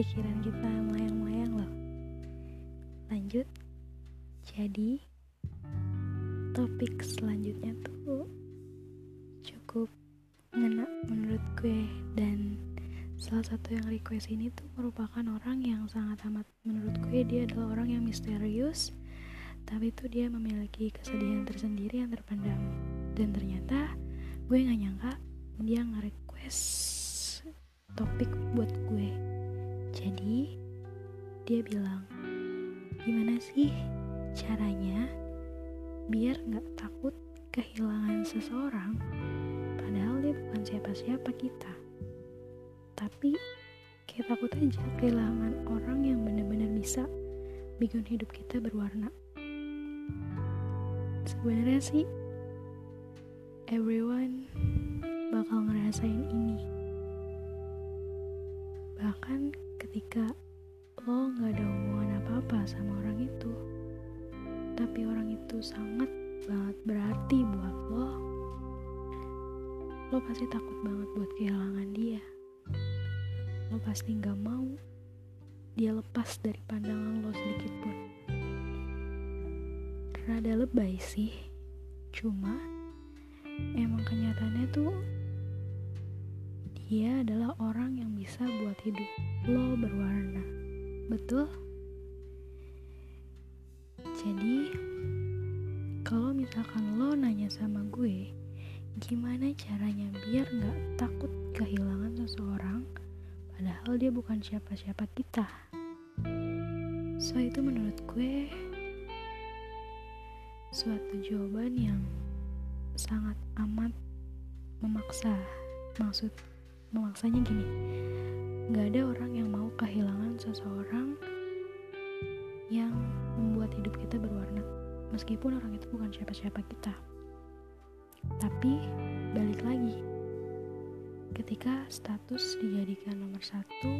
pikiran kita melayang-layang loh. Lanjut. Jadi topik selanjutnya tuh cukup ngena menurut gue dan salah satu yang request ini tuh merupakan orang yang sangat amat menurut gue dia adalah orang yang misterius tapi itu dia memiliki kesedihan tersendiri yang terpendam dan ternyata gue gak nyangka dia nge-request topik buat gue. Jadi dia bilang gimana sih caranya biar gak takut kehilangan seseorang? Padahal dia bukan siapa-siapa kita. Tapi kayak takut aja kehilangan orang yang benar-benar bisa bikin hidup kita berwarna. Sebenarnya sih everyone bakal ngerasain ini bahkan ketika lo nggak ada hubungan apa-apa sama orang itu tapi orang itu sangat banget berarti buat lo lo pasti takut banget buat kehilangan dia. Lo pasti nggak mau dia lepas dari pandangan lo sedikit pun. Rada lebay sih cuma emang kenyataannya tuh dia adalah orang yang bisa buat hidup lo berwarna. Betul? Jadi kalau misalkan lo nanya sama gue gimana caranya biar nggak takut kehilangan seseorang padahal dia bukan siapa-siapa kita? So itu menurut gue suatu jawaban yang sangat amat memaksa. Maksud memaksanya gini nggak ada orang yang mau kehilangan seseorang yang membuat hidup kita berwarna meskipun orang itu bukan siapa-siapa kita. Tapi balik lagi ketika status dijadikan nomor satu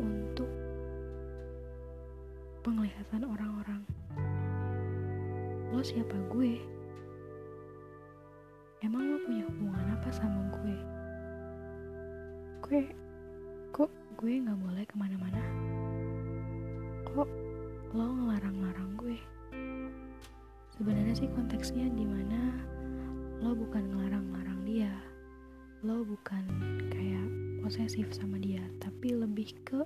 untuk penglihatan orang-orang lo siapa gue? Emang lo punya hubungan apa sama gue gue kok gue nggak boleh ke mana-mana? Kok lo ngelarang-larang gue? Sebenarnya sih konteksnya di mana lo bukan ngelarang-larang dia. Lo bukan kayak posesif sama dia tapi lebih ke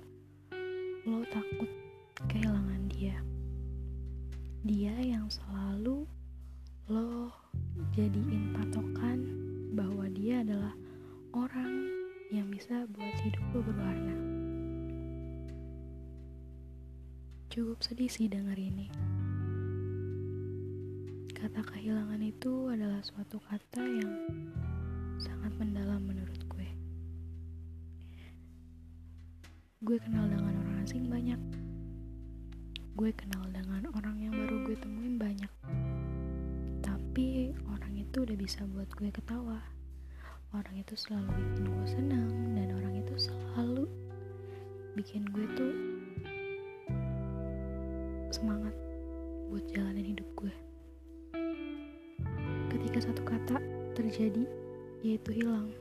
lo takut kehilangan dia. Dia yang selalu lo jadiin patokan bahwa dia adalah bisa buat hidup lo berwarna. Cukup sedih sih denger ini. Kata kehilangan itu adalah suatu kata yang sangat mendalam menurut gue. Gue kenal dengan orang asing banyak. Gue kenal dengan orang yang baru gue temuin banyak. Tapi orang itu udah bisa buat gue ketawa orang itu selalu bikin gue senang dan orang itu selalu bikin gue tuh semangat buat jalanin hidup gue ketika satu kata terjadi yaitu hilang.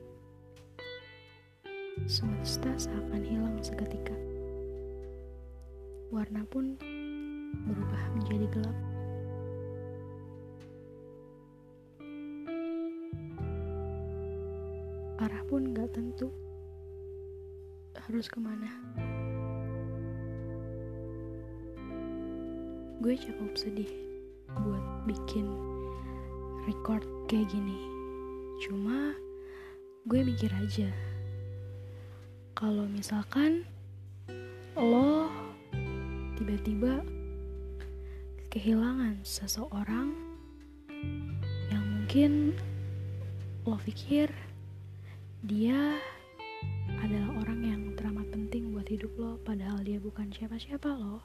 Semesta seakan hilang seketika. Warna pun berubah menjadi gelap. Arah pun gak tentu harus ke mana. Gue cukup sedih buat bikin record kayak gini. Cuma gue mikir aja kalau misalkan lo tiba-tiba kehilangan seseorang yang mungkin lo pikir dia adalah orang yang teramat penting buat hidup lo padahal dia bukan siapa-siapa lo.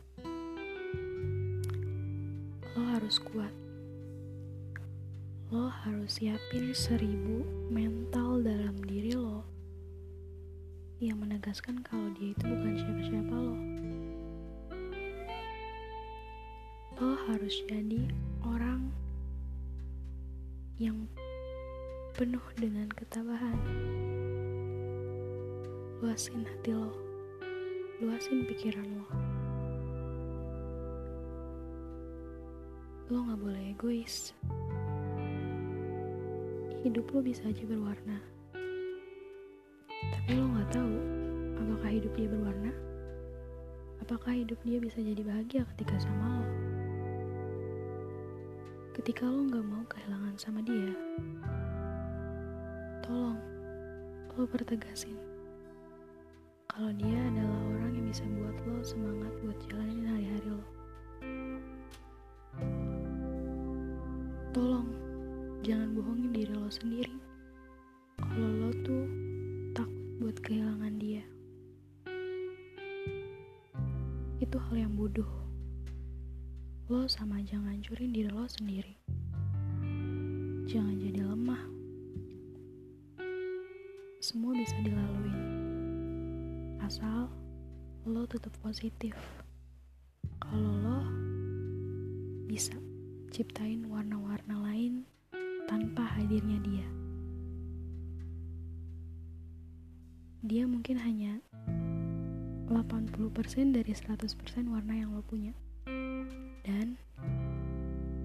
Lo harus kuat. Lo harus siapin seribu mental dalam diri lo yang menegaskan kalau dia itu bukan siapa-siapa lo. Lo harus jadi orang yang penuh dengan ketabahan. Luasin hati lo. luasin pikiran lo. Lo gak boleh egois. Hidup lo bisa aja berwarna. Tapi lo gak tahu apakah hidup dia berwarna? Apakah hidup dia bisa jadi bahagia ketika sama lo? Ketika lo gak mau kehilangan sama dia, tolong lo pertegasin kalau dia adalah orang yang bisa buat lo semangat buat jalanin hari-hari lo. Tolong, jangan bohongin diri lo sendiri. Kalau lo tuh takut buat kehilangan dia. Itu hal yang bodoh. Lo sama aja ngancurin diri lo sendiri. Jangan jadi lemah. Semua bisa dilalui. Asal lo tetap positif. Kalau lo bisa ciptain warna-warna lain tanpa hadirnya dia. Dia mungkin hanya 80% dari 100% warna yang lo punya. Dan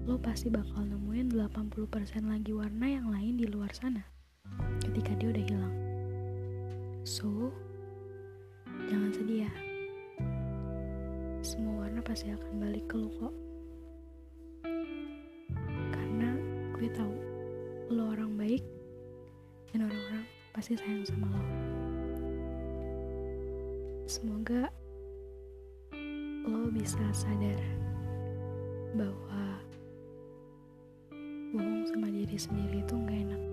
lo pasti bakal nemuin 80% lagi warna yang lain di luar sana ketika dia udah hilang. So, jangan sedih ya. Semua warna pasti akan balik ke lo kok. gue tahu lo orang baik dan orang-orang pasti sayang sama lo semoga lo bisa sadar bahwa bohong sama diri sendiri itu gak enak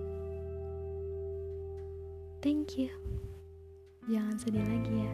thank you jangan sedih lagi ya